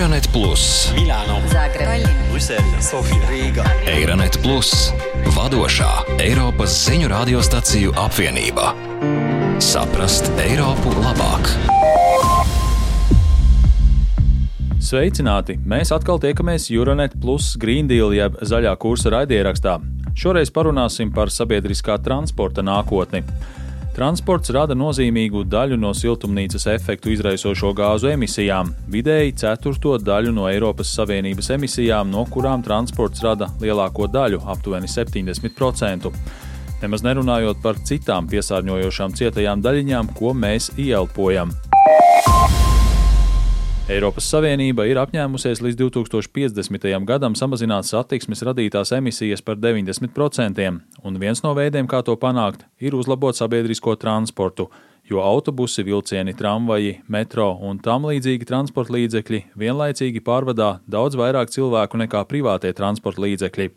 Eironet Plus, Milāno, Zagreba, Brisele, Sofija, Rīga. Eironet Plus, vadošā Eiropas ziņu radiostaciju apvienība. Saprast Eiropu labāk! Sveicināti! Mēs atkal tiekamies Euronet Plus Green Deal jeb zaļā kursa raidierakstā. Šoreiz parunāsim par sabiedriskā transporta nākotni. Transports rada nozīmīgu daļu no siltumnīcas efektu izraisošo gāzu emisijām, vidēji ceturto daļu no Eiropas Savienības emisijām, no kurām transports rada lielāko daļu, aptuveni 70%. Nemaz nerunājot par citām piesārņojošām cietajām daļiņām, ko mēs ieelpojam. Eiropas Savienība ir apņēmusies līdz 2050. gadam samazināt satiksmes radītās emisijas par 90%, un viens no veidiem, kā to panākt, ir uzlabot sabiedrisko transportu, jo autobusi, vilcieni, tramvaji, metro un tam līdzīgi transporta līdzekļi vienlaicīgi pārvadā daudz vairāk cilvēku nekā privātie transporta līdzekļi.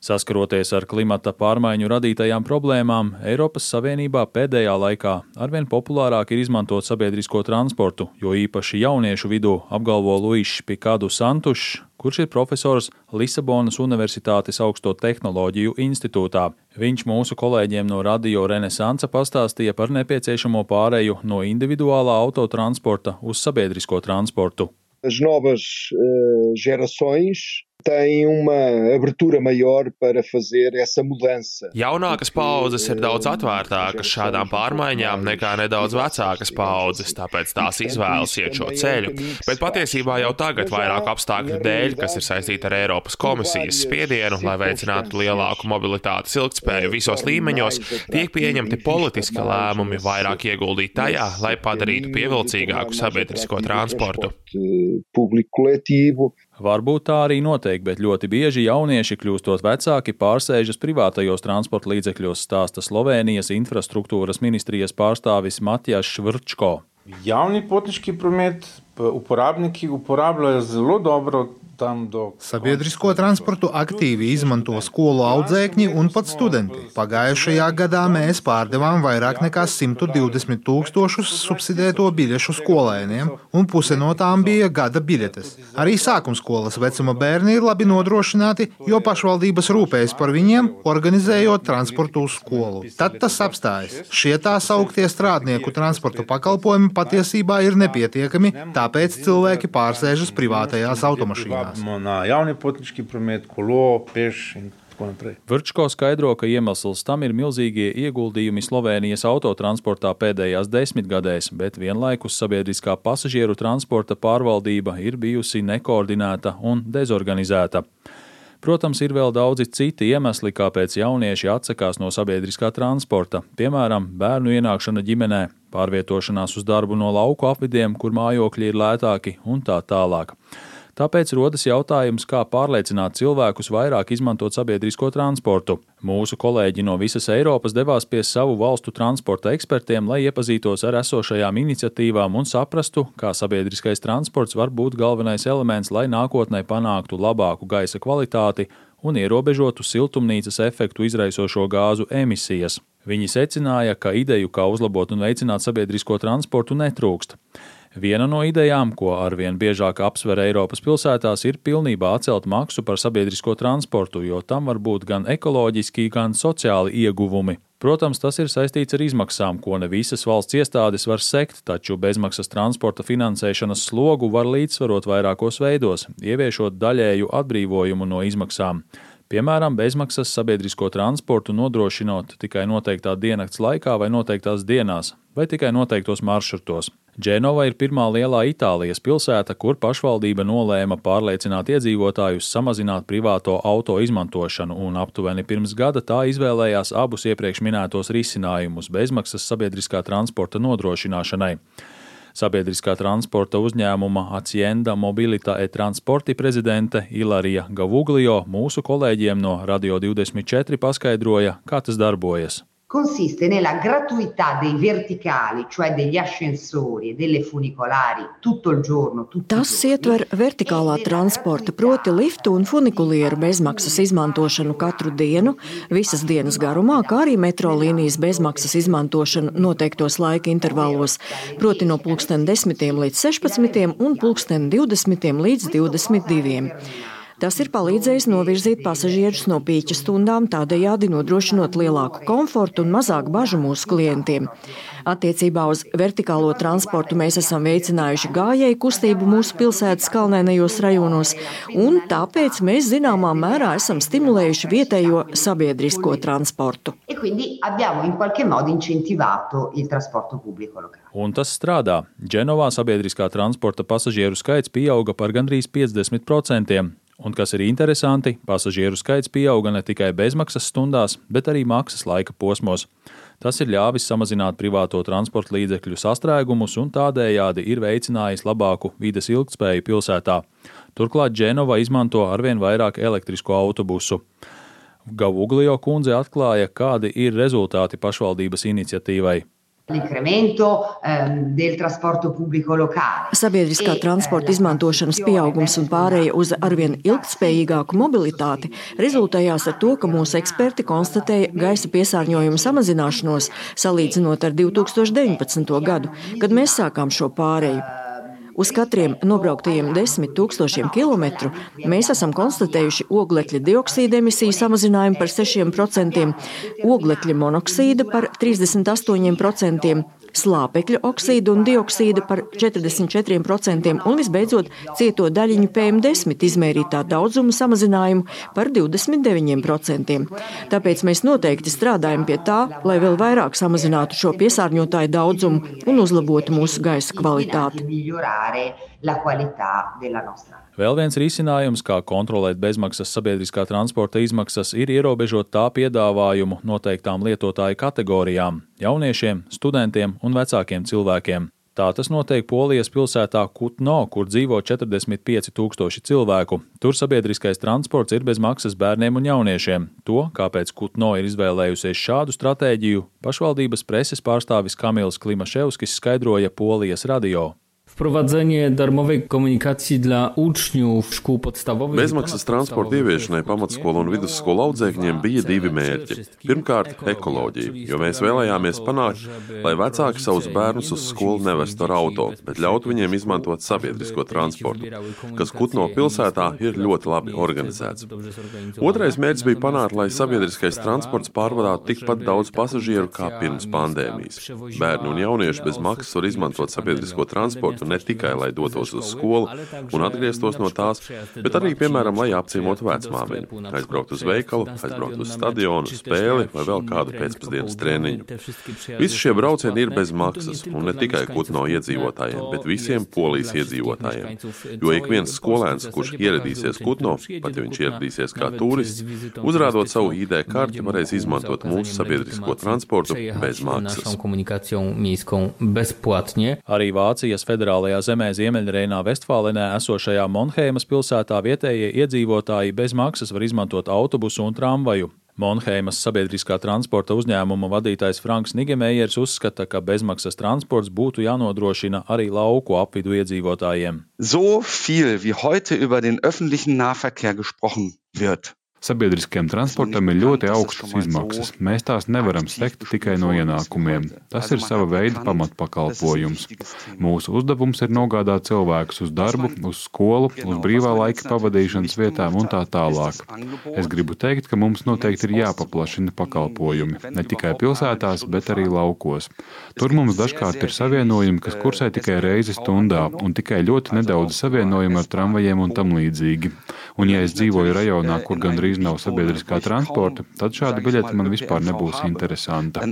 Saskaroties ar klimata pārmaiņu radītajām problēmām, Eiropas Savienībā pēdējā laikā arvien populārāk ir izmantot sabiedrisko transportu, jo īpaši jauniešu vidū apgalvo Luīšs Pikādu Santušs, kurš ir profesors Lisabonas Universitātes augsto tehnoloģiju institūtā. Viņš mūsu kolēģiem no Radio Renesansa pastāstīja par nepieciešamo pāreju no individuālā autotransporta uz sabiedrisko transportu. As novas uh, gerações têm uma abertura maior para fazer essa mudança. Jaunākas paudzes ir daudz atvērtākas šādām pārmaiņām nekā nedaudz vecākas paudzes, tāpēc tās izvēlas iet šo ceļu. Bet patiesībā jau tagad vairāk apstākļu dēļ, kas ir saistīti ar Eiropas komisijas spiedienu, lai veicinātu lielāku mobilitātes ilgtspēju visos līmeņos, tiek pieņemti politiski lēmumi vairāk ieguldīt tajā, lai padarītu pievilcīgāku sabiedrisko transportu. Varbūt tā arī notiek, bet ļoti bieži jaunieši, kļūstot vecāki, pārsēžas privātajos transporta līdzekļos, stāsta Slovenijas infrastruktūras ministrijas pārstāvis Matijas Švrčko. Javni potniški promet, uporabniki uporabljajo zelo dobro. Sabiedrisko transportu aktīvi izmanto skolu audzēkņi un pat studenti. Pagājušajā gadā mēs pārdevām vairāk nekā 120 tūkstošus subsidēto biļešu skolēniem, un puse no tām bija gada biļetes. Arī sākumskolas vecuma bērni ir labi nodrošināti, jo pašvaldības rūpējas par viņiem, organizējot transportu uz skolu. Tad tas apstājas. Šie tā sauktie strādnieku transporta pakalpojumi patiesībā ir nepietiekami, tāpēc cilvēki pārsēžas privātajās automašīnās. Na javni potniški promet, kolo, peš in tako naprej. Vrčko skaidro, ka iemesls tam ir milzīgie ieguldījumi Slovenijas autotransportā pēdējās desmitgadēs, bet vienlaikus sabiedriskā pasažieru transporta pārvaldība ir bijusi nekoordinēta un dezorganizēta. Protams, ir vēl daudzi citi iemesli, kāpēc jaunieši atsakās no sabiedriskā transporta, piemēram, bērnu ienākšana ģimenē, pārvietošanās uz darbu no lauku apvidiem, kur mājokļi ir lētāki un tā tālāk. Tāpēc rodas jautājums, kā pārliecināt cilvēkus vairāk izmantot sabiedrisko transportu. Mūsu kolēģi no visas Eiropas devās pie savu valstu transporta ekspertiem, lai iepazītos ar esošajām iniciatīvām un saprastu, kā sabiedriskais transports var būt galvenais elements, lai nākotnē panāktu labāku gaisa kvalitāti un ierobežotu siltumnīcas efektu izraisošo gāzu emisijas. Viņi secināja, ka ideju, kā uzlabot un veicināt sabiedrisko transportu, netrūkst. Viena no idejām, ko arvien biežāk apsver Eiropas pilsētās, ir pilnībā atcelt maksu par sabiedrisko transportu, jo tam var būt gan ekoloģiski, gan sociāli ieguvumi. Protams, tas ir saistīts ar izmaksām, ko ne visas valsts iestādes var sekt, taču bezmaksas transporta finansēšanas slogu var līdzsvarot vairākos veidos, ieviešot daļēju atbrīvojumu no izmaksām. Piemēram, bezmaksas sabiedrisko transportu nodrošinot tikai noteiktā diennakts laikā vai noteiktās dienās, vai tikai noteiktos maršrutos. Dženova ir pirmā lielā Itālijas pilsēta, kur pašvaldība nolēma pārliecināt iedzīvotājus samazināt privāto auto izmantošanu, un aptuveni pirms gada tā izvēlējās abus iepriekš minētos risinājumus bezmaksas sabiedriskā transporta nodrošināšanai. Sabiedriskā transporta uzņēmuma Acienda Mobilita e Transporti prezidente Ilarija Gavuglio mūsu kolēģiem no Radio 24 paskaidroja, kā tas darbojas. Consiste nella gratuità dei verticali, cioè degli ascensori e delle funicolari tutto il giorno. Tas ietver vertikālā transporta, proti liftu un funikulieru bezmaksas izmantošanu katru dienu, visas dienas garumā, kā arī metro līnijas bezmaksas izmantošanu noteiktos laika intervalos, proti no pulksten 10 līdz 16 un pulksten 20 līdz 22. Tas ir palīdzējis novirzīt pasažierus no pīķa stundām, tādējādi nodrošinot lielāku komfortu un mazāk bažu mūsu klientiem. Attiecībā uz vertikālo transportu mēs esam veicinājuši gājēju kustību mūsu pilsētas kalnēnajos rajonos, un tāpēc mēs zināmā mērā esam stimulējuši vietējo sabiedrisko transportu. E un tas strādā. Dženovā sabiedriskā transporta pasažieru skaits pieauga par gandrīz 50%. Un kas ir interesanti, pasažieru skaits pieauga ne tikai bezmaksas stundās, bet arī maksas laika posmos. Tas ir ļāvis samazināt privāto transporta līdzekļu sastrēgumus un tādējādi ir veicinājis labāku vides ilgtspēju pilsētā. Turklāt Dženova izmanto arvien vairāk elektrisko autobusu. Gavuglio kundze atklāja, kādi ir rezultāti pašvaldības iniciatīvai. Ehm, Sabiedriskā transporta izmantošanas pieaugums un pārēja uz arvien ilgspējīgāku mobilitāti rezultējās ar to, ka mūsu eksperti konstatēja gaisa piesārņojuma samazināšanos salīdzinot ar 2019. gadu, kad mēs sākām šo pārēju. Uz katriem nobrauktajiem desmit tūkstošiem kilometru mēs esam konstatējuši oglekļa dioksīda emisiju samazinājumu par 6%, oglekļa monoksīda par 38%, slāpekļa oksīdu un dioksīdu par 44% un visbeidzot cieto daļiņu PM10 izmērītā daudzuma samazinājumu par 29%. Tāpēc mēs noteikti strādājam pie tā, lai vēl vairāk samazinātu šo piesārņotāju daudzumu un uzlabotu mūsu gaisa kvalitāti. Vēl viens risinājums, kā kontrolēt bezmaksas sabiedriskā transporta izmaksas, ir ierobežot tā piedāvājumu noteiktām lietotāju kategorijām - jauniešiem, studentiem un vecākiem cilvēkiem. Tā tas notiek Polijas pilsētā Kutno, kur dzīvo 45 tūkstoši cilvēku. Tur sabiedriskais transports ir bez maksas bērniem un jauniešiem. To, kāpēc Kutno ir izvēlējusies šādu stratēģiju, pašvaldības preses pārstāvis Kamils Klimaševskis skaidroja Polijas radio. Wprowadzenie darmowej komunikacji dla uczniów szkół podstawowych. Bezmaksas transporta ieviešanai pamatskolu un vidusskolu audzēkņiem bija divi mērķi. Pirmkārt, ekoloģija, jo mēs vēlējāmies panākt, lai vecāki savus bērnus uz skolu nevestu ar auto, bet ļautu viņiem izmantot sabiedrisko transportu, kas Kutno pilsētā ir ļoti labi organizēts. Otrais mērķis bija panākt, lai sabiedriskais transports pārvadātu tikpat daudz pasažieru kā pirms pandēmijas. Bērni un jaunieši bez maksas var izmantot sabiedrisko transportu ne tikai, lai dotos uz skolu un atgrieztos no tās, bet arī, piemēram, lai apciemotu vecmāmiņu, aizbraukt uz veikalu, aizbraukt uz stadionu, spēli vai vēl kādu pēcpusdienas treniņu. Visi šie braucieni ir bez maksas, un ne tikai Kutno iedzīvotājiem, bet visiem polijas iedzīvotājiem. Jo ik viens skolēns, kurš ieradīsies Kutno, pat ja viņš ieradīsies kā turists, uzrādot savu ID karti, varēs izmantot mūsu sabiedrisko transportu bez maksas. Arī Vācijas federālā federālajā zemē Ziemeļreinā Vestfālenē esošajā Monheimas pilsētā vietējie iedzīvotāji bez maksas var izmantot autobusu un tramvaju. Monheimas sabiedriskā transporta uzņēmuma vadītājs Franks Nigemējers uzskata, ka bezmaksas transports būtu jānodrošina arī lauku apvidu iedzīvotājiem. So viel wie heute über den öffentlichen Nahverkehr gesprochen wird, Sabiedriskajam transportam ir ļoti augstas izmaksas. Mēs tās nevaram sekt tikai no ienākumiem. Tas ir sava veida pamatpakalpojums. Mūsu uzdevums ir nogādāt cilvēkus uz darbu, uz skolu, uz brīvā laika pavadīšanas vietām un tā tālāk. Es gribu teikt, ka mums noteikti ir jāpaplašina pakalpojumi. Ne tikai pilsētās, bet arī laukos. Tur mums dažkārt ir savienojumi, kas kursē tikai reizi stundā, un tikai ļoti nedaudz savienojumi ar tramvajiem un tam līdzīgi. Un, ja es dzīvoju rajonā, kur gandrīz nav sabiedriskā transporta, tad šāda biļete man vispār nebūs interesanta.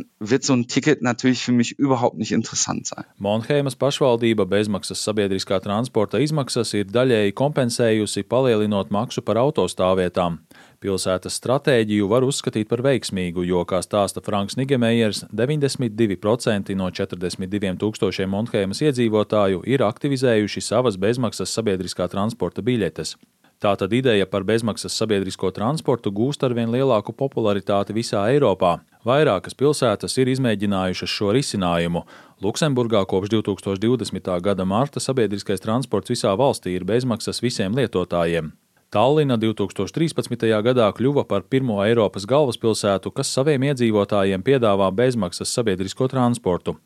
Monheimas pašvaldība bezmaksas sabiedriskā transporta izmaksas ir daļēji kompensējusi, palielinot maksu par autostāvvietām. Pilsētas stratēģiju var uzskatīt par veiksmīgu, jo, kā stāsta Franks Nigemējers, 92% no 42 tūkstošiem Monheimas iedzīvotāju ir aktivizējuši savas bezmaksas sabiedriskā transporta biļetes. Tātad ideja par bezmaksas sabiedrisko transportu gūst arvien lielāku popularitāti visā Eiropā. Vairākas pilsētas ir izmēģinājušas šo risinājumu. Luksemburgā kopš 2020. gada marta sabiedriskais transports visā valstī ir bezmaksas visiem lietotājiem. Tallina 2013. gadā kļuva par pirmo Eiropas galvaspilsētu, kas saviem iedzīvotājiem piedāvā bezmaksas sabiedrisko transportu.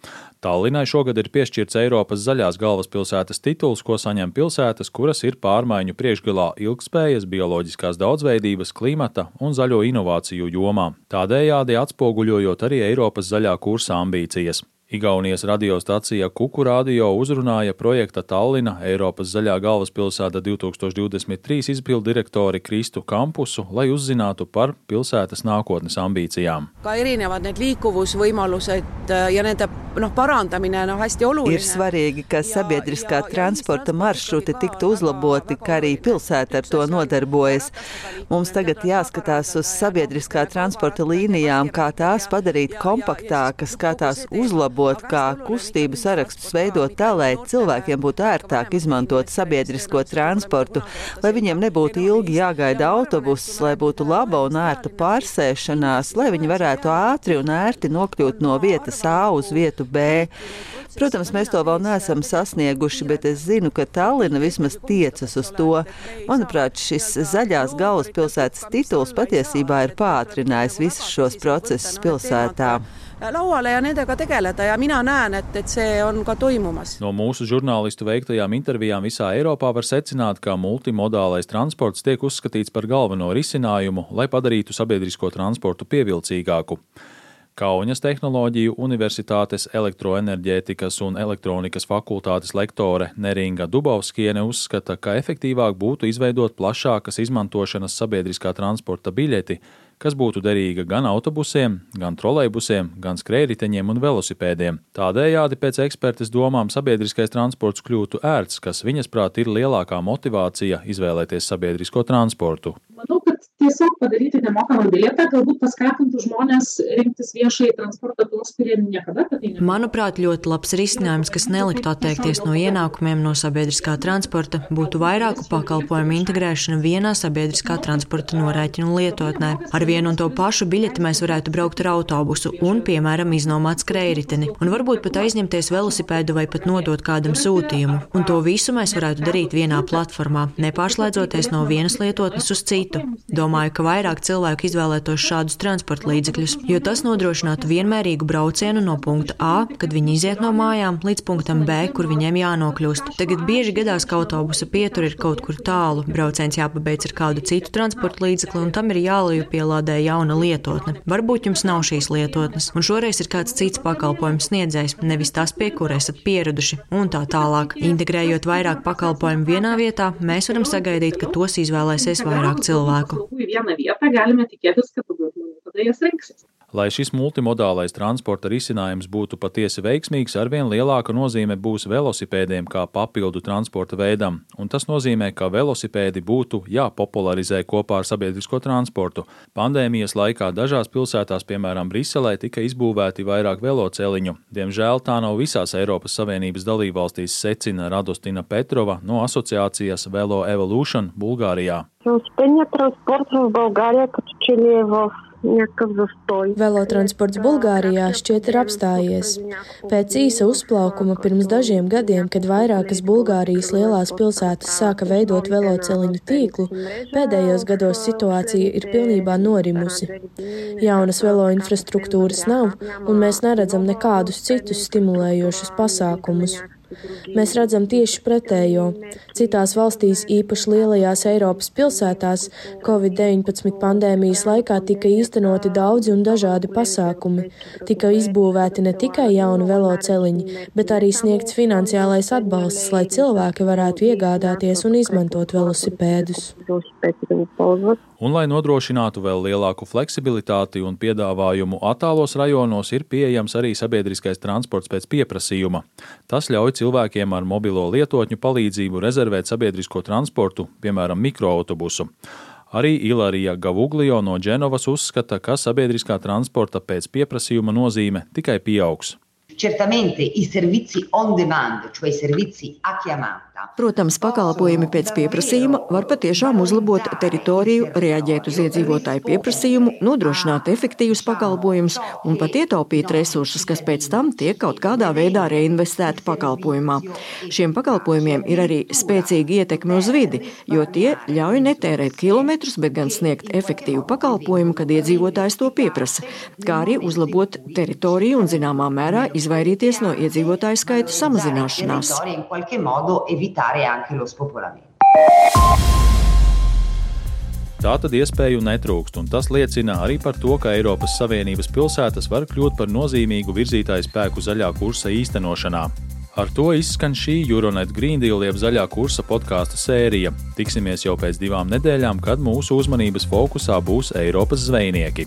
Tallinai šogad ir piešķirts Eiropas zaļās galvaspilsētas tituls, ko saņem pilsētas, kuras ir pārmaiņu priekšgalā ilgspējas, bioloģiskās daudzveidības, klimata un zaļo inovāciju jomā, tādējādi atspoguļojot arī Eiropas zaļā kursa ambīcijas. Igaunijas radiostacija Kuku radio uzrunāja projekta Tallina Eiropas zaļā galvaspilsēta 2023 izpildirektori Kristu Kampusu, lai uzzinātu par pilsētas nākotnes ambīcijām. ka erinevad need liikuvusvõimalused ja nende noh, parandamine on hästi oluline. Ir svarīgi, ka sabiedriskā transporta maršruti tiktu uzlaboti, ka arī pilsēta ar to nodarbojas. Mums tagad jāskatās uz sabiedriskā transporta līnijām, kā tās padarīt kompaktākas, kā tās uzlabot uzlabot, kā kustību sarakstus veidot tā, lai cilvēkiem būtu ērtāk izmantot sabiedrisko transportu, lai viņiem nebūtu ilgi jāgaida autobuss, lai būtu laba un ērta pārsēšanās, lai viņi varētu ātri un ērti nokļūt no vietas A uz vietu B. Protams, mēs to vēl neesam sasnieguši, bet es zinu, ka Tallina vismaz tiecas uz to. Manuprāt, šis zaļās galvaspilsētas tituls patiesībā ir pātrinājis visus šos procesus pilsētā lauale ja nendega tegeleda ja mina näen, et, et see on ka toimumas. No mūsu žurnālistu veiktajām intervijām visā Eiropā var secināt, ka multimodālais transports tiek uzskatīts par galveno risinājumu, lai padarītu sabiedrisko transportu pievilcīgāku. Kaunas Tehnoloģiju Universitātes elektroenerģētikas un elektronikas fakultātes lektore Neringa Dubovskiene uzskata, ka efektīvāk būtu izveidot plašākas izmantošanas sabiedriskā transporta biļeti, kas būtu derīga gan autobusiem, gan trolejbusiem, gan skrējriteņiem un velosipēdiem. Tādējādi, pēc ekspertes domām, sabiedriskais transports kļūtu ērts, kas viņas prāt ir lielākā motivācija izvēlēties sabiedrisko transportu. Tiesiog padaryti nemokamą bilietą galbūt paskatintų žmonės rinktis viešąjį transportą tos, kurie niekada apie tai nemanīja. Manuprāt, ļoti labs risinājums, kas neliktu atteikties no ienākumiem no sabiedriskā transporta, būtu vairāku pakalpojumu integrēšana vienā sabiedriskā transporta norēķinu lietotnē. Ar vienu un to pašu biļeti mēs varētu braukt ar autobusu un, piemēram, iznomāt skrējriteni, un varbūt pat aizņemties velosipēdu vai pat nodot kādam sūtījumu. Un to visu mēs varētu darīt vienā platformā, nepārslēdzoties no vienas lietotnes uz citu. Domāju, domāju, ka vairāk cilvēku izvēlētos šādus transporta līdzekļus, jo tas nodrošinātu vienmērīgu braucienu no punkta A, kad viņi iziet no mājām, līdz punktam B, kur viņiem jānokļūst. Tagad bieži gadās, ka autobusa pietur ir kaut kur tālu, brauciens jāpabeidz ar kādu citu transporta līdzekli, un tam ir jāliepielādē jauna lietotne. Varbūt jums nav šīs lietotnes, un šoreiz ir kāds cits pakalpojums sniedzējs, nevis tas, pie kura esat pieraduši, un tā tālāk. Integrējot vairāk pakalpojumu vienā vietā, mēs varam sagaidīt, ka tos izvēlēsies vairāk cilvēku į vieną vietą, galime tikėtis, kad daugiau žmonių tada jas rinksis. Lai šis multimodālais transporta risinājums būtu patiesi veiksmīgs, arvien lielāka nozīme būs velosipēdiem kā papildu transporta veidam, un tas nozīmē, ka velosipēdi būtu jāpopularizē kopā ar sabiedrisko transportu. Pandēmijas laikā dažās pilsētās, piemēram, Briselē, tika izbūvēti vairāk veloceliņu. Diemžēl tā nav visās Eiropas Savienības dalībvalstīs, secina Radostina Petrova no asociācijas Velo Evolution Bulgārijā. Успение транспорта в Болгария като че ли е в Velotransports Bulgārijā šķiet ir apstājies. Pēc īsa uzplaukuma pirms dažiem gadiem, kad vairākas Bulgārijas lielās pilsētas sāka veidot veloceliņu tīklu, pēdējos gados situācija ir pilnībā norimusi. Jaunas velo infrastruktūras nav, un mēs neredzam nekādus citus stimulējošus pasākumus. Mēs redzam tieši pretējo. Citās valstīs, īpaši lielajās Eiropas pilsētās, Covid-19 pandēmijas laikā tika īstenoti daudzi un dažādi pasākumi. Tika izbūvēti ne tikai jauni veloceliņi, bet arī sniegts finansiālais atbalsts, lai cilvēki varētu iegādāties un izmantot velosipēdus. Un, lai nodrošinātu vēl lielāku fleksibilitāti un piedāvājumu attālos rajonos, ir pieejams arī sabiedriskais transports pēc pieprasījuma. Tas ļauj cilvēkiem ar mobilo lietotņu palīdzību rezervēt sabiedrisko transportu, piemēram, mikroautobusu. Arī Ilarija Gavuglio no Dženovas uzskata, ka sabiedriskā transporta pēc pieprasījuma nozīme tikai pieaugs. Certamente i servizi on demand, cioè i servizi a chiamata, Protams, pakalpojumi pēc pieprasījuma var patiešām uzlabot teritoriju, reaģēt uz iedzīvotāju pieprasījumu, nodrošināt efektīvus pakalpojumus un pat ietaupīt resursus, kas pēc tam tiek kaut kādā veidā reinvestēti pakalpojumā. Šiem pakalpojumiem ir arī spēcīga ietekme uz vidi, jo tie ļauj netērēt kilometrus, bet gan sniegt efektīvu pakalpojumu, kad iedzīvotājs to pieprasa, kā arī uzlabot teritoriju un zināmā mērā izvairīties no iedzīvotāju skaita samazināšanās. Tā tad iespēju netrūkst, un tas liecina arī par to, ka Eiropas Savienības pilsētas var kļūt par nozīmīgu virzītāju spēku zaļā kursa īstenošanā. Ar to izskan šī Euronet Green Deal jeb zaļā kursa podkāstu sērija. Tiksimies jau pēc divām nedēļām, kad mūsu uzmanības fokusā būs Eiropas zvejnieki.